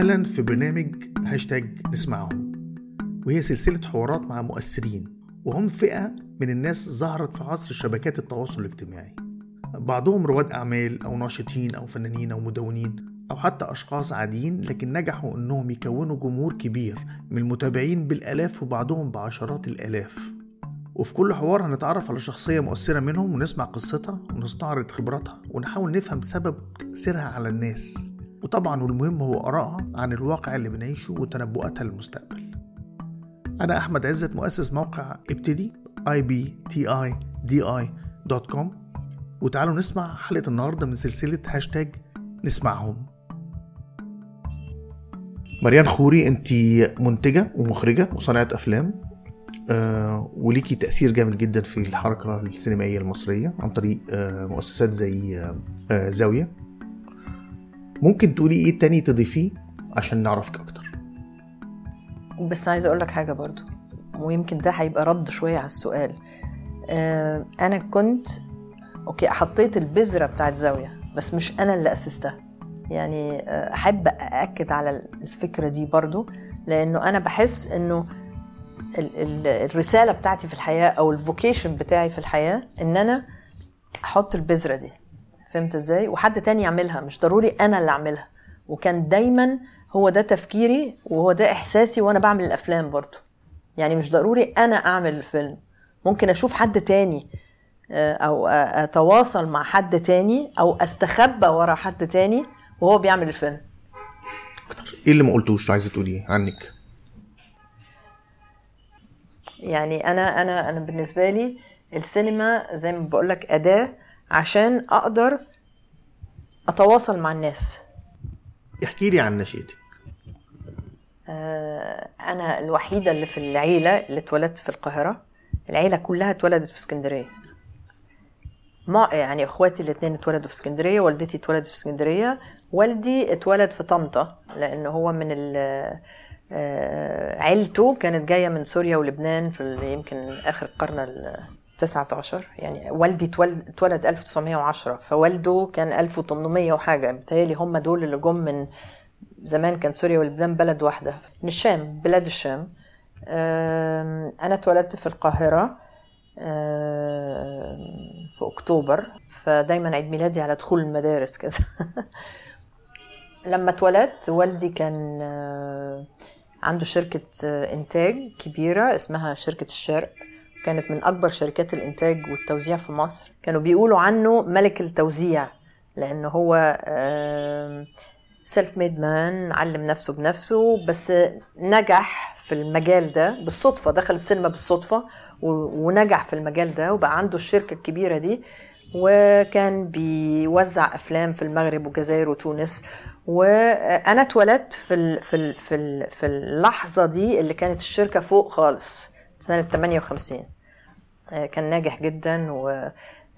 أهلا في برنامج هاشتاج نسمعهم وهي سلسلة حوارات مع مؤثرين وهم فئة من الناس ظهرت في عصر شبكات التواصل الاجتماعي. بعضهم رواد أعمال أو ناشطين أو فنانين أو مدونين أو حتى أشخاص عاديين لكن نجحوا إنهم يكونوا جمهور كبير من المتابعين بالآلاف وبعضهم بعشرات الآلاف. وفي كل حوار هنتعرف على شخصية مؤثرة منهم ونسمع قصتها ونستعرض خبراتها ونحاول نفهم سبب تأثيرها على الناس. وطبعا والمهم هو آرائها عن الواقع اللي بنعيشه وتنبؤاتها للمستقبل. أنا أحمد عزت مؤسس موقع ابتدي ibtidi.com وتعالوا نسمع حلقة النهاردة من سلسلة هاشتاج نسمعهم. مريان خوري أنت منتجة ومخرجة وصانعة أفلام. آه وليكي تأثير جامد جدا في الحركة السينمائية المصرية عن طريق آه مؤسسات زي آه آه زاوية. ممكن تقولي إيه تاني تضيفيه عشان نعرفك أكتر؟ بس عايزة أقول لك حاجة برضو ويمكن ده هيبقى رد شوية على السؤال. آه، أنا كنت OK حطيت البذرة بتاعت زاوية بس مش أنا اللي أسستها. يعني آه، أحب أأكد على الفكرة دي برضو لأنه أنا بحس إنه ال- ال- الرسالة بتاعتي في الحياة أو ال vocation بتاعي في الحياة إن أنا أحط البذرة دي. فهمت إزاي؟ وحد تاني يعملها مش ضروري أنا اللي أعملها. وكان دايما هو ده تفكيري وهو ده إحساسي وأنا بعمل الأفلام برضو يعني مش ضروري أنا أعمل الفيلم. ممكن أشوف حد تاني آه، أو آه، أتواصل مع حد تاني أو أستخبى ورا حد تاني وهو بيعمل الفيلم. أكتر. إيه اللي ما قلتوش عايزة تقوليه عنك؟ يعني أنا أنا أنا بالنسبة لي السينما زي ما بقول لك أداة عشان أقدر أتواصل مع الناس. احكي لي عن نشأتك. آه، أنا الوحيدة اللي في العيلة اللي اتولدت في القاهرة. العيلة كلها اتولدت في اسكندرية. ما يعني إخواتي الاثنين اتولدوا في اسكندرية والدتي اتولدت في اسكندرية والدي اتولد في طنطا لأن هو من ال آه، عيلته كانت جاية من سوريا ولبنان في يمكن آخر القرن ال 19 يعني والدي اتولد اتولد 1910 فوالده كان 1800 وحاجة بتهيألي هم دول اللي جم من زمان كان سوريا ولبنان بلد واحدة من الشام بلاد الشام. أنا اتولدت في القاهرة آم، في أكتوبر فدايما عيد ميلادي على دخول المدارس كده. لما اتولدت والدي كان عنده شركة آه، إنتاج كبيرة اسمها شركة الشرق. كانت من أكبر شركات الإنتاج والتوزيع في مصر. كانوا بيقولوا عنه ملك التوزيع لأنه هو self-made man علم نفسه بنفسه بس نجح في المجال ده بالصدفة دخل السينما بالصدفة ونجح في المجال ده وبقى عنده الشركة الكبيرة دي. وكان بيوزع أفلام في المغرب والجزائر وتونس. وأنا اتولدت في في في اللحظة دي اللي كانت الشركة فوق خالص. سنة 58 آه، كان ناجح جدا و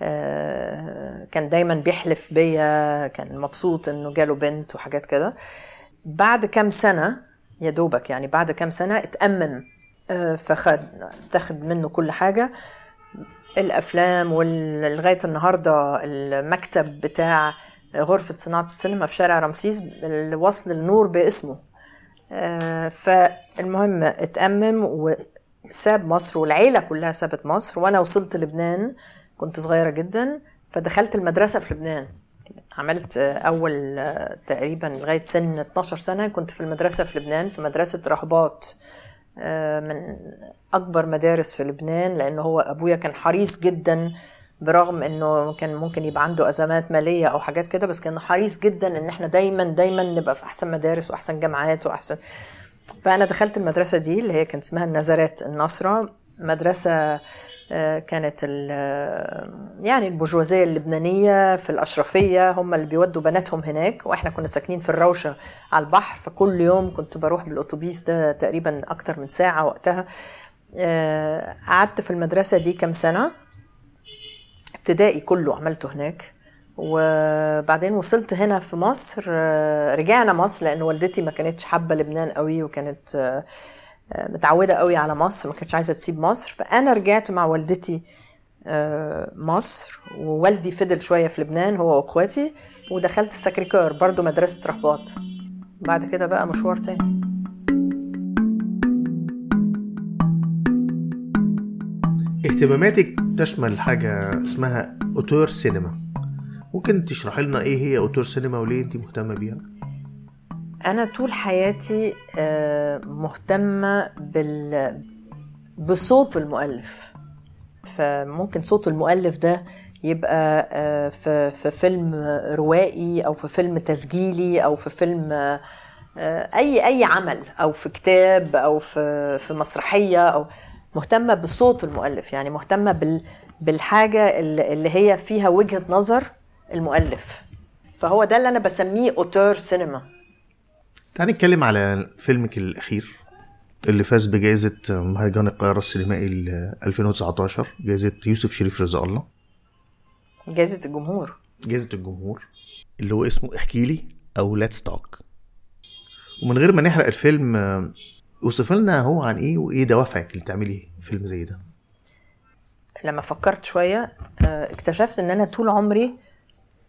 آه، كان دايما بيحلف بيا كان مبسوط إنه جاله بنت وحاجات كده. بعد كام سنة يا دوبك يعني بعد كام سنة اتأمم آه، فخد تاخد منه كل حاجة. الأفلام ولغايه النهارده المكتب بتاع غرفة صناعة السينما في شارع رمسيس الوصل النور باسمه. فالمهم اتأمم وساب مصر والعيلة كلها سابت مصر. وأنا وصلت لبنان كنت صغيرة جدا فدخلت المدرسة في لبنان. عملت أول آه، تقريبا لغاية سن 12 سنة كنت في المدرسة في لبنان في مدرسة رهبات آه، من أكبر مدارس في لبنان لأنه هو أبويا كان حريص جدا برغم إنه كان ممكن يبقى عنده أزمات مالية أو حاجات كده بس كان حريص جدا إن إحنا دايما دايما نبقى في أحسن مدارس وأحسن جامعات وأحسن فأنا دخلت المدرسة دي اللي هي كانت اسمها النزارات الناصره مدرسة آه، كانت آه، يعني البرجوازية اللبنانية في الأشرفية. هم اللي بيودوا بناتهم هناك وإحنا كنا ساكنين في الروشة على البحر. فكل يوم كنت بروح بالأتوبيس ده تقريبا أكتر من ساعة وقتها. آه، قعدت في المدرسة دي كام سنة. ابتدائي كله عملته هناك. وبعدين وصلت هنا في مصر آه، رجعنا مصر لأن والدتي ما كانتش حابة لبنان قوي وكانت آه، آه، متعودة قوي على مصر ما كانتش عايزة تسيب مصر. فأنا رجعت مع والدتي مصر ووالدي فضل شوية في لبنان هو وأخواتي ودخلت السكريكور برضو مدرسة رهبات. بعد كده بقى مشوار تاني. اهتماماتك تشمل حاجة اسمها أوتور سينما. ممكن تشرح لنا إيه هي أوتور سينما وليه انت مهتمة بيها؟ أنا طول حياتي آه، مهتمة بال بصوت المؤلف. فممكن صوت المؤلف ده يبقى آه، في في فيلم روائي أو في فيلم تسجيلي أو في فيلم آه، أي أي عمل أو في كتاب أو في في مسرحية أو مهتمة بصوت المؤلف. يعني مهتمة بال بالحاجة اللي هي فيها وجهة نظر المؤلف. فهو ده اللي أنا بسميه اوتور سينما تعالي نتكلم على فيلمك الأخير اللي فاز بجائزة مهرجان القاهرة السينمائي ل 2019 جائزة يوسف شريف رضا الله. جائزة الجمهور. جائزة الجمهور اللي هو اسمه احكي لي أو ليتس توك ومن غير ما نحرق الفيلم آه، وصف لنا هو عن إيه وإيه دوافعك اللي تعملي فيلم زي ده. لما فكرت شوية آه، اكتشفت إن أنا طول عمري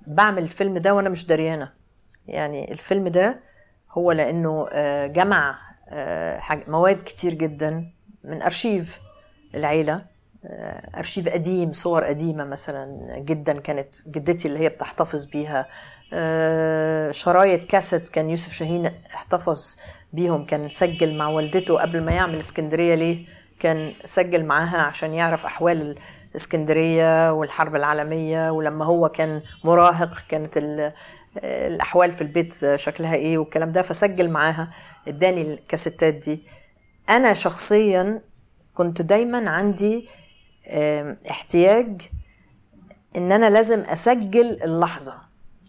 بعمل الفيلم ده وأنا مش دريانة. يعني الفيلم ده هو لأنه آه، جمع آه، مواد كتير جدا من أرشيف العيلة. آه، أرشيف قديم صور قديمة مثلا جدا كانت جدتي اللي هي بتحتفظ بيها. شرايط كاسيت كان يوسف شاهين احتفظ بيهم كان سجل مع والدته قبل ما يعمل اسكندرية ليه كان سجل معاها عشان يعرف أحوال الاسكندريه والحرب العالمية ولما هو كان مراهق كانت ال- الأحوال في البيت شكلها إيه والكلام ده فسجل معاها اداني الكاسيتات دي. أنا شخصيا كنت دايما عندي احتياج إن أنا لازم أسجل اللحظة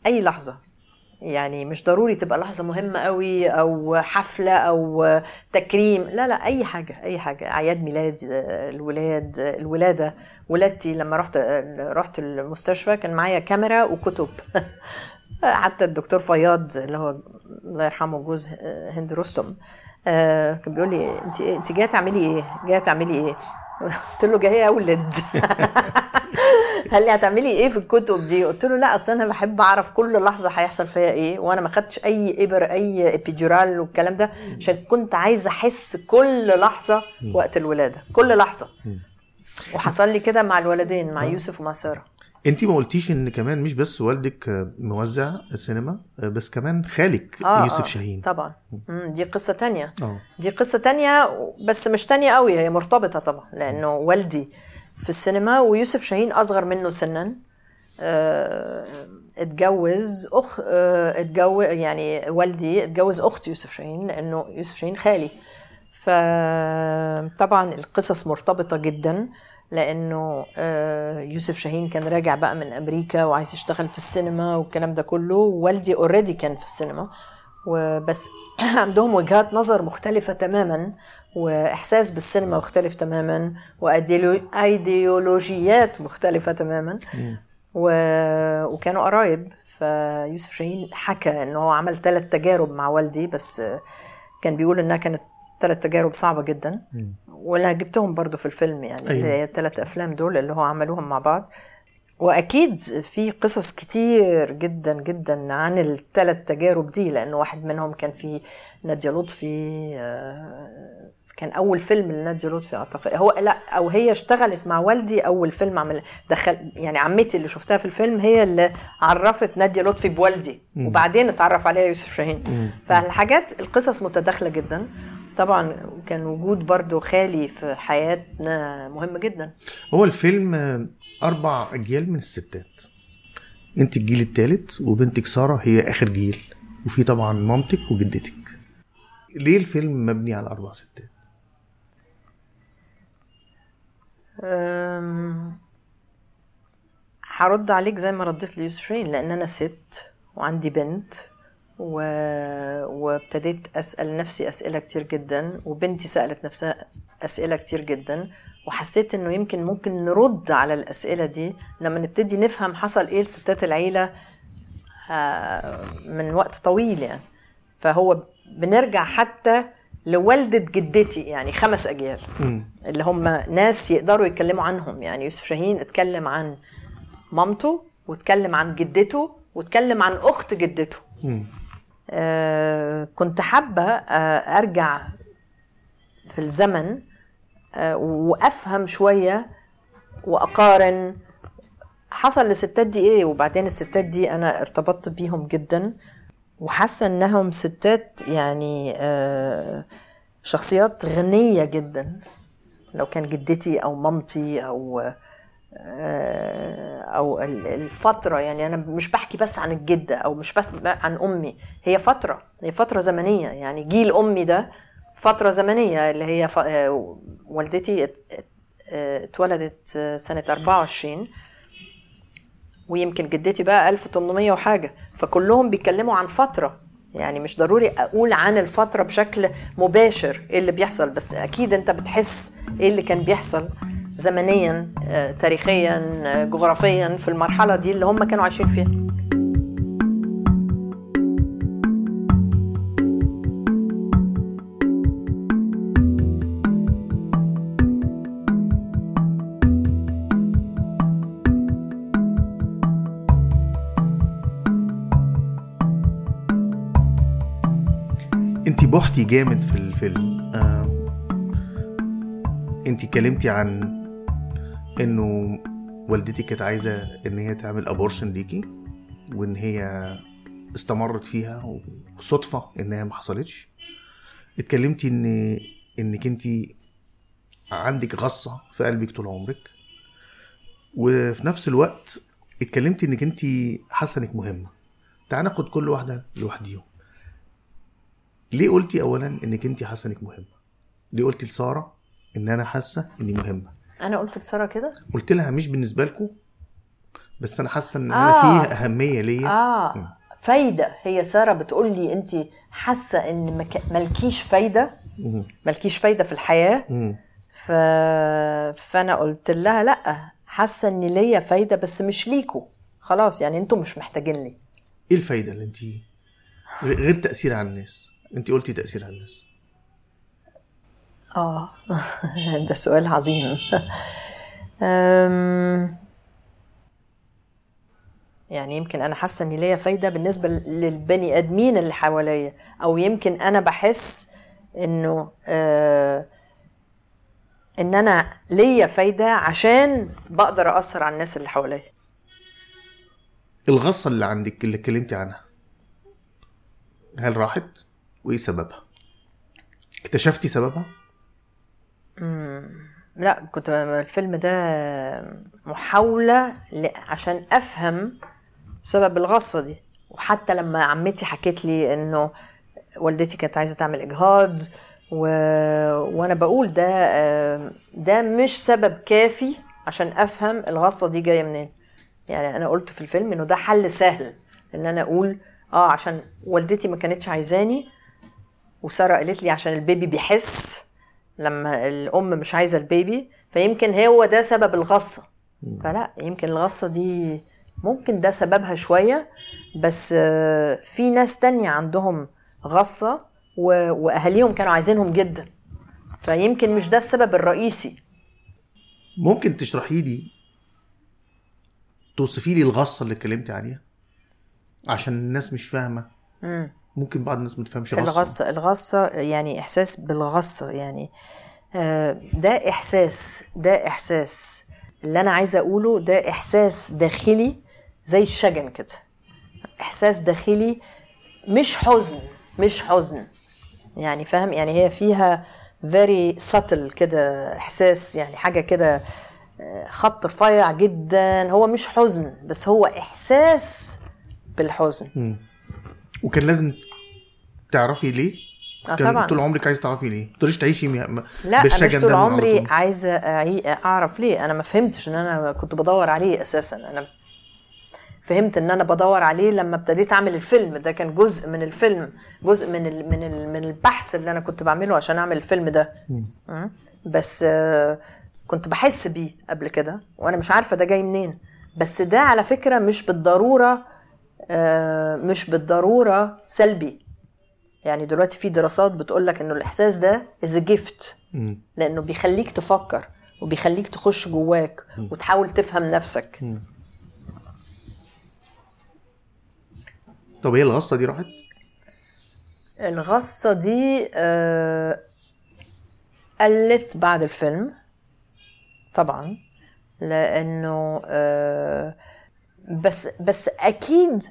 أي لحظة. يعني مش ضروري تبقى لحظة مهمة قوي أو حفلة أو تكريم. لا لا أي حاجة أي حاجة. أعياد ميلاد الولاد الولادة. ولادتي لما رحت رحت المستشفى كان معايا كاميرا وكتب. حتى الدكتور فياض اللي هو الله يرحمه جوز هند رستم آه، كان بيقول لي انت انت جاية تعملي إيه؟ جاية تعملي إيه؟ قلت له جاية اولد قال لي هتعملي إيه في الكتب دي؟ قلت له لا أصل أنا بحب أعرف كل لحظة هيحصل فيها إيه وأنا ما خدتش أي ابر أي epidural والكلام ده عشان كنت عايزة أحس كل لحظة وقت الولادة كل لحظة. وحصل لي كده مع الولدين مع يوسف ومع سارة. أنت ما قلتيش إن كمان مش بس والدك آه، موزع السينما آه، بس كمان خالك يوسف شاهين. طبعا. دي قصة تانية. آه. دي قصة تانية بس مش تانية قوي هي مرتبطة طبعا لأنه والدي في السينما ويوسف شاهين أصغر منه سنا. آه، اتجوز أخ آه، اتجوز يعني والدي اتجوز أخت يوسف شاهين لأنه يوسف شاهين خالي. فطبعا القصص مرتبطة جدا لأنه آه، يوسف شاهين كان راجع بقى من أمريكا وعايز يشتغل في السينما والكلام ده كله. والدي اوريدي كان في السينما وبس. عندهم وجهات نظر مختلفة تماما. وإحساس بالسينما مختلف تماما وأيديولوجيات مختلفة تماما. و... وكانوا قرايب فيوسف شاهين حكى إن هو عمل ثلاث تجارب مع والدي بس كان بيقول إنها كانت ثلاث تجارب صعبة جدا. وأنا جبتهم برضو في الفيلم يعني أيوة. اللي هي الثلاث أفلام دول اللي هو عملوهم مع بعض. وأكيد في قصص كتير جدا جدا عن الثلاث تجارب دي لأنه واحد منهم كان في نادية لطفي آه، كان أول فيلم لناديه لطفي أعتقد. هو لا أو هي اشتغلت مع والدي أول فيلم عمل دخل يعني عمتي اللي شفتها في الفيلم هي اللي عرفت ناديه لطفي بوالدي وبعدين اتعرف عليها يوسف شاهين. فالحاجات القصص متداخلة جدا. طبعا كان وجود برضو خالي في حياتنا مهم جدا. هو الفيلم أربع أجيال من الستات. أنت الجيل الثالث وبنتك سارة هي آخر جيل وفي طبعا مامتك وجدتك. ليه الفيلم مبني على أربع ستات؟ هرد عليك زي ما رديت ليوسف شاهين لأن أنا ست وعندي بنت و... وابتديت أسأل نفسي أسئلة كتير جدا وبنتي سألت نفسها أسئلة كتير جدا وحسيت إنه يمكن ممكن نرد على الأسئلة دي لما نبتدي نفهم حصل إيه لستات العيلة آه، من وقت طويل يعني. فهو بنرجع حتى لوالدة جدتي يعني خمس أجيال. اللي هم ناس يقدروا يتكلموا عنهم. يعني يوسف شاهين اتكلم عن مامته واتكلم عن جدته واتكلم عن أخت جدته. آه، كنت حابة آه، أرجع في الزمن آه، وأفهم شوية وأقارن. حصل للستات دي إيه وبعدين الستات دي أنا ارتبطت بيهم جدا. وحاسة إنهم ستات يعني آه، شخصيات غنية جدا لو كان جدتي أو مامتي أو آه، أو ال- الفترة يعني أنا مش بحكي بس عن الجدة أو مش بس عن أمي هي فترة هي فترة زمنية يعني جيل أمي ده فترة زمنية اللي هي. آه، والدتي ات- ات- اتولدت سنة 24 ويمكن جدتي بقى 1800 وحاجة فكلهم بيتكلموا عن فترة. يعني مش ضروري أقول عن الفترة بشكل مباشر إيه اللي بيحصل بس أكيد أنت بتحس إيه اللي كان بيحصل زمنيا آه، تاريخيا آه، جغرافيا في المرحلة دي اللي هم كانوا عايشين فيها. انت بحتي جامد في الفيلم آه انت اتكلمتي عن انه والدتي كانت عايزة ان هي تعمل ابورشن ليكي وان هي استمرت فيها وصدفة انها ما حصلتش. اتكلمتي ان انك انت عندك غصة في قلبك طول عمرك وفي نفس الوقت اتكلمتي انك انت حاسة انك مهمة. تعال ناخد كل واحدة لوحديهم. ليه قلتي اولا إنك انت حاسة إنك مهمة؟ ليه قلتي لسارة إن أنا حاسة إني مهمة؟ أنا قلت لسارة كده؟ قلت لها مش بالنسبة لكم بس أنا حاسة إن آه. أنا فيه أهمية ليا. آه. فايدة. هي سارة بتقول لي انت حاسة إن مك- مالكيش فايدة. مالكيش فايدة في الحياة. مم. ف... فأنا قلت لها لأ حاسة إن ليا فايدة بس مش ليكوا. خلاص يعني أنتوا مش محتاجين لي إيه الفايدة اللي انت؟ غير تأثير على الناس. انت قلتي تأثير على الناس. آه. ده سؤال عظيم. أم، يعني يمكن أنا حاسة ان ليا فايدة بالنسبة للبني آدمين اللي حواليا أو يمكن أنا بحس إنه آه إن أنا ليا فايدة عشان بقدر أثر على الناس اللي حواليا. الغصة اللي عندك اللي اتكلمتي عنها هل راحت؟ وإيه سببها؟ اكتشفتي سببها؟ لا كنت الفيلم ده محاولة عشان أفهم سبب الغصة دي. وحتى لما عمتي حكت لي إنه والدتي كانت عايزة تعمل إجهاض و... وأنا بقول ده آه، ده مش سبب كافي عشان أفهم الغصة دي جاية منين. يعني أنا قلت في الفيلم إنه ده حل سهل إن أنا أقول آه عشان والدتي ما كانتش عايزاني وسارة قالت لي عشان البيبي بيحس لما الأم مش عايزة البيبي فيمكن هو ده سبب الغصة. فلا يمكن الغصة دي ممكن ده سببها شوية بس آه، في ناس تانية عندهم غصة وأهاليهم كانوا عايزينهم جدا. فيمكن مش ده السبب الرئيسي. ممكن تشرحي لي توصفي لي الغصة اللي اتكلمتي عليها؟ عشان الناس مش فاهمة. ممكن بعض الناس ما تفهمش غصه الغصة الغصة يعني إحساس بالغصة يعني. آه، ده إحساس ده إحساس. اللي أنا عايزة أقوله ده إحساس داخلي زي الشجن كده. إحساس داخلي مش حزن مش حزن. يعني فاهم؟ يعني هي فيها very subtle كده إحساس يعني حاجة كده آه، خط رفيع جدا. هو مش حزن بس هو إحساس بالحزن. وكان لازم تعرفي ليه؟ آه كان طبعا. طول عمرك عايز تعرفي ليه؟ ما تقدريش تعيشي م- لا مش طول عمري. عايزه أعرف ليه. أنا ما فهمتش إن أنا كنت بدور عليه أساسا. أنا فهمت إن أنا بدور عليه لما ابتديت أعمل الفيلم. ده كان جزء من الفيلم جزء من ال من ال من البحث اللي أنا كنت بعمله عشان أعمل الفيلم ده. م? بس آه، كنت بحس بيه قبل كده وأنا مش عارفة ده جاي منين. بس ده على فكرة مش بالضرورة مش بالضرورة سلبي. يعني دلوقتي في دراسات بتقول لك إنه الإحساس ده is a gift مم. لأنه بيخليك تفكر وبيخليك تخش جواك وتحاول تفهم نفسك. طب هي الغصة دي راحت؟ الغصة دي آه، قلت بعد الفيلم طبعا لأنه آه، بس بس أكيد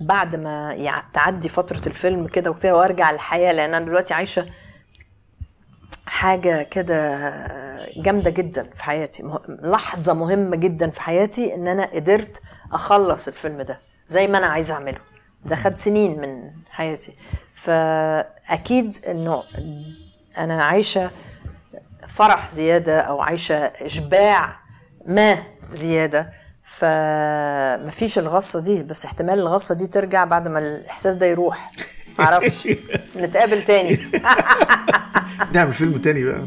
بعد ما يع- تعدي فترة الفيلم كده وكده وأرجع للحياة لأن أنا دلوقتي عايشة حاجة كده جامدة جدا في حياتي مه- لحظة مهمة جدا في حياتي إن أنا قدرت أخلص الفيلم ده زي ما أنا عايزة أعمله. ده خد سنين من حياتي. فأكيد إنه أنا عايشة فرح زيادة أو عايشة إشباع ما زيادة. فمفيش الغصة دي بس احتمال الغصة دي ترجع بعد ما الإحساس ده يروح. معرفش نتقابل تاني. نعمل فيلم تاني بقى.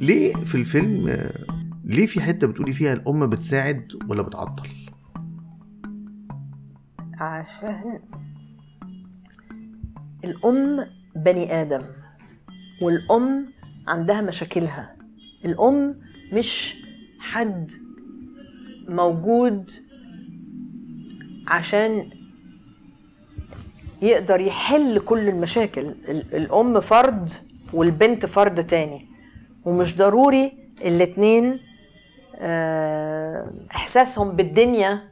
ليه في الفيلم ليه في حتة بتقولي فيها الام بتساعد ولا بتعطل؟ عشان الأم بني آدم. والأم عندها مشاكلها. الأم مش حد موجود عشان يقدر يحل كل المشاكل. ال- الأم فرد والبنت فرد تاني. ومش ضروري الاتنين آه، إحساسهم بالدنيا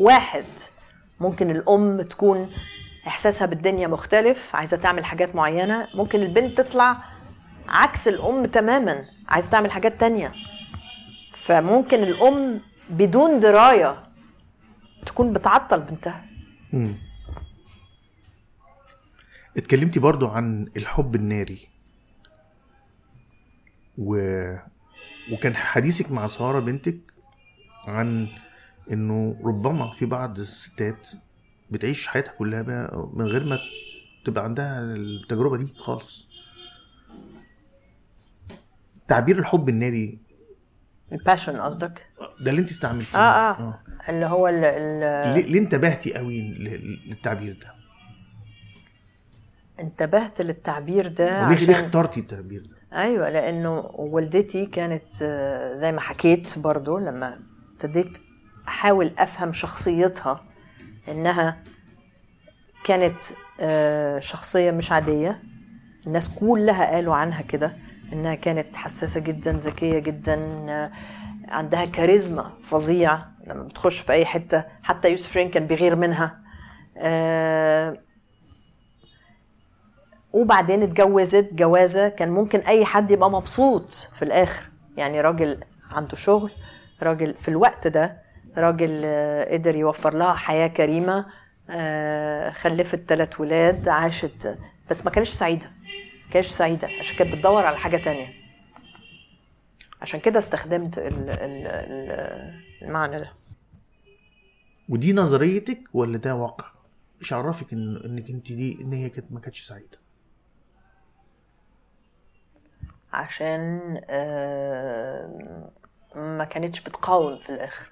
واحد. ممكن الأم تكون إحساسها بالدنيا مختلف عايزة تعمل حاجات معينة. ممكن البنت تطلع عكس الأم تماما عايزة تعمل حاجات تانية. فممكن الأم بدون دراية تكون بتعطل بنتها. مم. اتكلمتي برضو عن الحب الناري. و... وكان حديثك مع سارة بنتك عن إنه ربما في بعض الستات بتعيش حياتها كلها بقى من غير ما تبقى عندها التجربة دي خالص. تعبير الحب الناري. الباشن قصدك؟ ده اللي انت استعملتيه. آه آه. اللي هو ال ليه, انتبهتي قوي للتعبير ده؟ انتبهت للتعبير ده وليه ليه عشان اخترتي التعبير ده؟ أيوه لأنه والدتي كانت آه، زي ما حكيت برضو لما ابتديت أحاول أفهم شخصيتها إنها كانت آه، شخصية مش عادية. الناس كلها قالوا عنها كده إنها كانت حساسة جدا ذكية جدا آه، عندها كاريزما فظيع لما بتخش في أي حتة حتى يوسف رين كان بيغير منها. آه، وبعدين اتجوزت جوازة. كان ممكن أي حد يبقى مبسوط في الآخر. يعني راجل عنده شغل راجل في الوقت ده راجل آه، قدر يوفر لها حياة كريمة آه، خلفت ثلاث ولاد عاشت بس ما كانتش سعيدة ما كانتش سعيدة عشان كانت بتدور على حاجة تانية. عشان كده استخدمت ال- ال- ال- المعنى ده. ودي نظريتك ولا ده واقع؟ مش عرفك إن إنك أنت دي إن هي كانت ما كانتش سعيدة. عشان آه، ما كانتش بتقاوم في الآخر.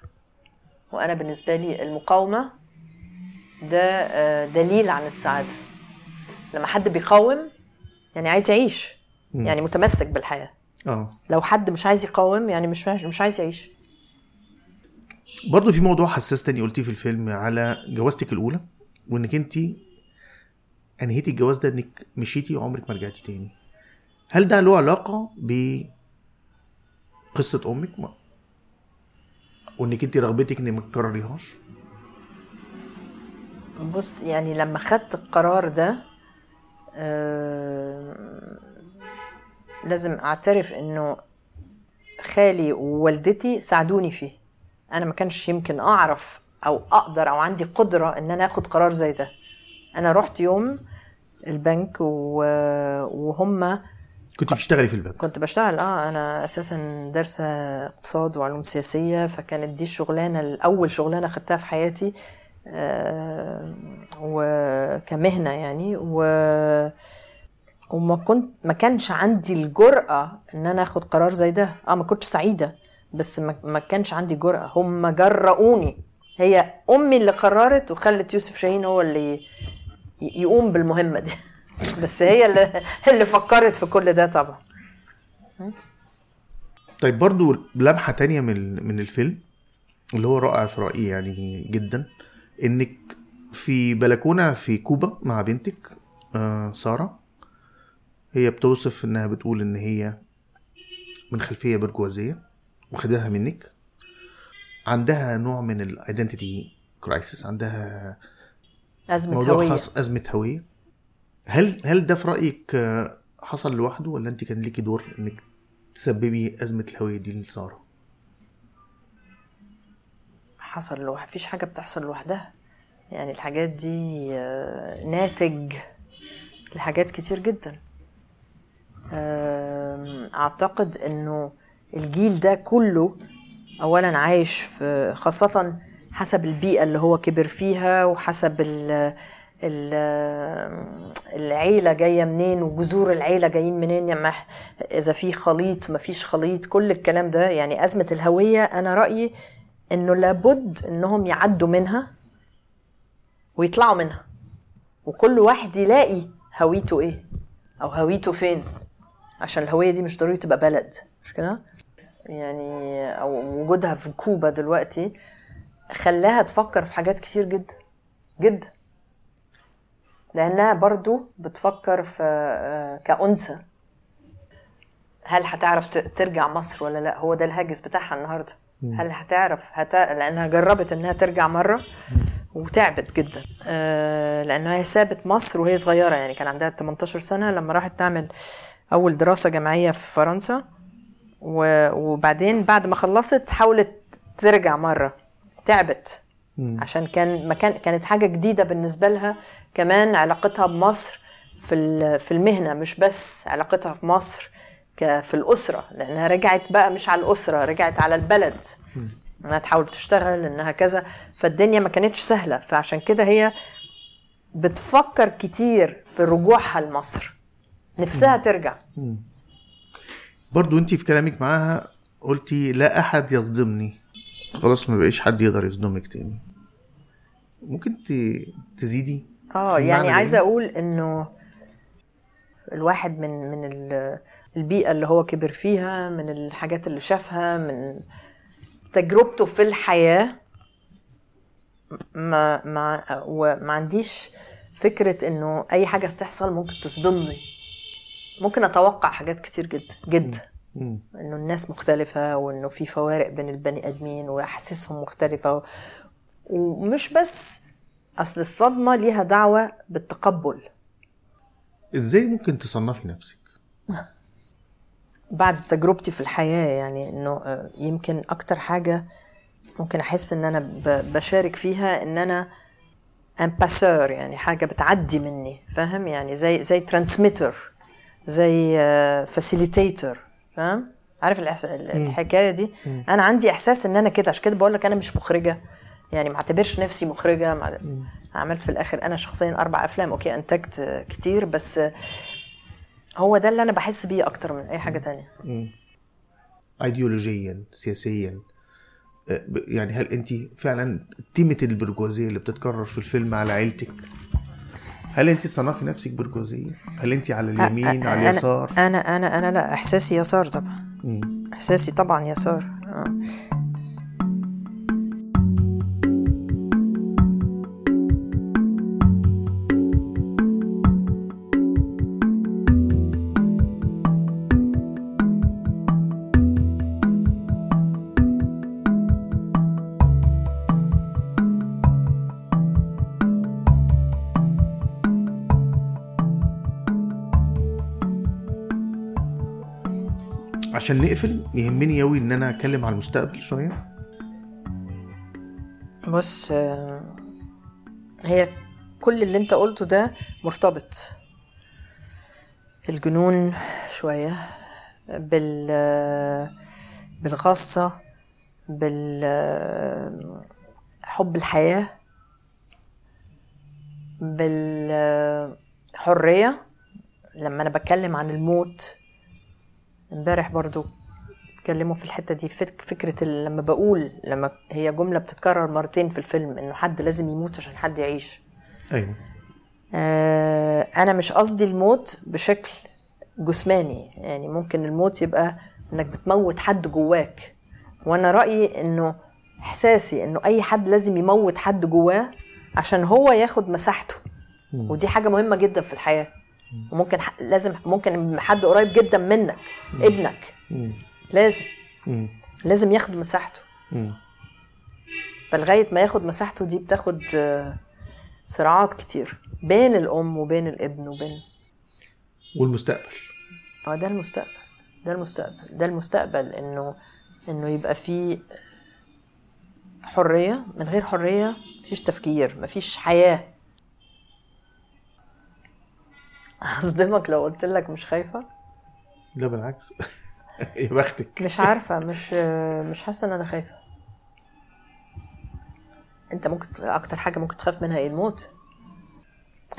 وأنا بالنسبة لي المقاومة ده آه، دليل عن السعادة. لما حد بيقاوم يعني عايز يعيش. يعني متمسك بالحياة. آه. لو حد مش عايز يقاوم يعني مش مش عايز يعيش. برضه في موضوع حساس تاني قلتيه في الفيلم على جوازتك الأولى وإنك أنت أنهيتي الجواز ده إنك مشيتي وعمرك ما رجعتي تاني. هل ده له علاقة بقصة أمك؟ ما- وإنك انت رغبتك إنك ما تكرريهاش؟ بص يعني لما خدت القرار ده آه، لازم أعترف إنه خالي ووالدتي ساعدوني فيه. أنا ما كانش يمكن أعرف أو أقدر أو عندي قدرة إن أنا آخد قرار زي ده. أنا رحت يوم البنك وهم كنت بتشتغلي في البنك كنت بشتغل آه أنا أساسا دارسة اقتصاد وعلوم سياسية فكانت دي الشغلانة الأول شغلانة خدتها في حياتي آه وكمهنة يعني و وما كنت ما كانش عندي الجرأة إن أنا آخد قرار زي ده. آه ما كنتش سعيدة بس ما, ما كانش عندي جرأة. هم جرؤوني. هي أمي اللي قررت وخلت يوسف شاهين هو اللي يقوم بالمهمة دي. بس هي اللي اللي فكرت في كل ده طبعا. طيب برضو لمحة تانية من من الفيلم اللي هو رائع في رأيي يعني جدا إنك في بلكونة في كوبا مع بنتك آه سارة هي بتوصف إنها بتقول إن هي من خلفية برجوازية واخداها منك. عندها نوع من ال identity crisis عندها هوية. خاص أزمة هوية. هل هل ده في رأيك آه، حصل لوحده ولا أنت كان ليكي دور إنك تسببي أزمة الهوية دي لسارة؟ حصل لوحد مفيش حاجة بتحصل لوحدها يعني الحاجات دي آه، ناتج لحاجات كتير جدا أعتقد إنه الجيل ده كله اولا عايش في خاصة حسب البيئة اللي هو كبر فيها وحسب العيلة جاية منين وجذور العيلة جايين منين؟ يعني إذا في خليط ما فيش خليط كل الكلام ده. يعني أزمة الهوية أنا رأيي إنه لابد إنهم يعدوا منها ويطلعوا منها. وكل واحد يلاقي هويته إيه أو هويته فين. عشان الهوية دي مش ضروري تبقى بلد مش كده؟ يعني أو وجودها في كوبا دلوقتي خلاها تفكر في حاجات كتير جدا جدا لأنها برضو بتفكر في آه، كأنثى. هل هتعرف ترجع مصر ولا لأ؟ هو ده الهاجس بتاعها النهارده. هل هتعرف؟ هت... لأنها جربت إنها ترجع مرة وتعبت جدا. آه، لأنها هي سابت مصر وهي صغيرة يعني كان عندها 18 سنة لما راحت تعمل أول دراسة جامعية في فرنسا. وبعدين بعد ما خلصت حاولت ترجع مرة. تعبت. عشان كان مكان كانت حاجة جديدة بالنسبة لها. كمان علاقتها بمصر في في المهنة مش بس علاقتها في مصر في الأسرة لأنها رجعت بقى مش على الأسرة رجعت على البلد. إنها تحاول تشتغل إنها كذا. فالدنيا ما كانتش سهلة. فعشان كده هي بتفكر كتير في رجوعها لمصر. نفسها ترجع. برضو انت في كلامك معاها قلتي لا أحد يصدمني. خلاص ما بقيش حد يقدر يصدمك تاني. ممكن تزيدي آه يعني عايزة؟ أقول إنه الواحد من من ال- البيئة اللي هو كبر فيها من الحاجات اللي شافها من تجربته في الحياة ما ما وما عنديش فكرة إنه أي حاجة تحصل ممكن تصدمني ممكن أتوقع حاجات كتير جدا جدا. إنه الناس مختلفة وإنه في فوارق بين البني آدمين وأحاسيسهم مختلفة ومش بس أصل الصدمة ليها دعوة بالتقبل. إزاي ممكن تصنفي نفسك؟ بعد تجربتي في الحياة يعني إنه آه، يمكن أكتر حاجة ممكن أحس إن أنا بشارك فيها إن أنا ان passeur يعني حاجة بتعدي مني فاهم؟ يعني زي زي transmitter زي facilitator فاهم؟ عارف الإحس... الحكاية دي؟ أنا عندي إحساس إن أنا كده عشان كده بقول لك أنا مش مخرجة. يعني ما اعتبرش نفسي مخرجة مع... عملت في الآخر أنا شخصيا أربع أفلام OK أنتجت كتير بس هو ده اللي أنا بحس بيه أكتر من أي حاجة تانية. ايديولوجيا سياسيا. ب- يعني هل انت فعلا تيمة البرجوازية اللي بتتكرر في الفيلم على عيلتك؟ هل انت تصنفي نفسك برجوازية؟ هل انت على اليمين على أنا- اليسار؟ أنا أنا أنا لا إحساسي يسار طبعا. إحساسي طبعا يسار آه. عشان نقفل يهمني قوي إن أنا أتكلم على المستقبل شوية. بص هي كل اللي أنت قلته ده مرتبط. الجنون شوية بال بالغصة بال حب الحياة بالحرية. لما أنا بتكلم عن الموت امبارح برضو اتكلموا في الحتة دي فك فكرة لما بقول لما هي جملة بتتكرر مرتين في الفيلم إنه حد لازم يموت عشان حد يعيش. أيوه. آه أنا مش قصدي الموت بشكل جسماني يعني ممكن الموت يبقى إنك بتموت حد جواك. وأنا رأيي إنه إحساسي إنه أي حد لازم يموت حد جواه عشان هو ياخد مساحته. ودي حاجة مهمة جدا في الحياة. وممكن لازم ممكن حد قريب جدا منك ابنك. مم. لازم. مم. لازم ياخد مساحته. مم. فلغاية ما ياخد مساحته دي بتاخد آه، صراعات كتير بين الأم وبين الابن وبين والمستقبل. آه ده المستقبل. ده المستقبل. ده المستقبل إنه إنه يبقى فيه حرية. من غير حرية مفيش تفكير مفيش حياة. هصدمك لو قلت لك مش خايفة. لا بالعكس. يا بختك. مش عارفة مش مش حاسة إن أنا خايفة. أنت ممكن أكتر حاجة ممكن تخاف منها إيه؟ الموت.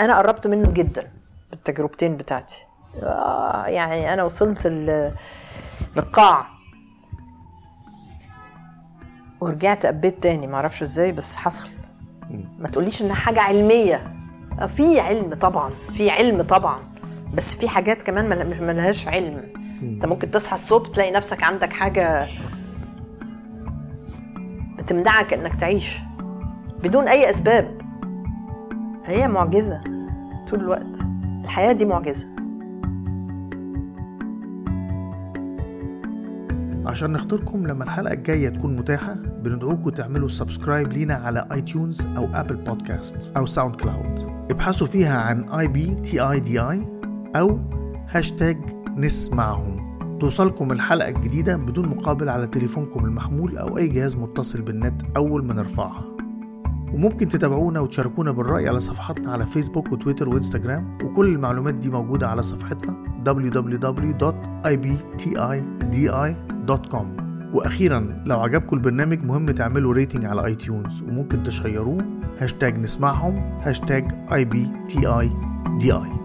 أنا قربت منه جدا بالتجربتين بتاعتي. آه يعني أنا وصلت للقاع. ورجعت قبيت تاني معرفش إزاي بس حصل. ما تقوليش إنها حاجة علمية. في علم طبعا في علم طبعا بس في حاجات كمان ما مش- ما لهاش علم انت ممكن تصحى الصبح تلاقي نفسك عندك حاجة بتمنعك إنك تعيش بدون أي أسباب. هي معجزة طول الوقت. الحياة دي معجزة. عشان نخطركم لما الحلقة الجاية تكون متاحة بندعوكم تعملوا subscribe لينا على iTunes أو Apple Podcast أو SoundCloud ابحثوا فيها عن I B T I D I أو هاشتاج نسمعهم. توصلكم الحلقة الجديدة بدون مقابل على تليفونكم المحمول أو أي جهاز متصل بالنت أول ما نرفعها. وممكن تتابعونا وتشاركونا بالرأي على صفحاتنا على فيسبوك وتويتر وإنستجرام وكل المعلومات دي موجودة على صفحتنا www.ibtidi.com وأخيرا لو عجبكم البرنامج مهم تعملوا rating على iTunes وممكن تشيروه. هاشتاج نسمعهم هاشتاج I B T I D I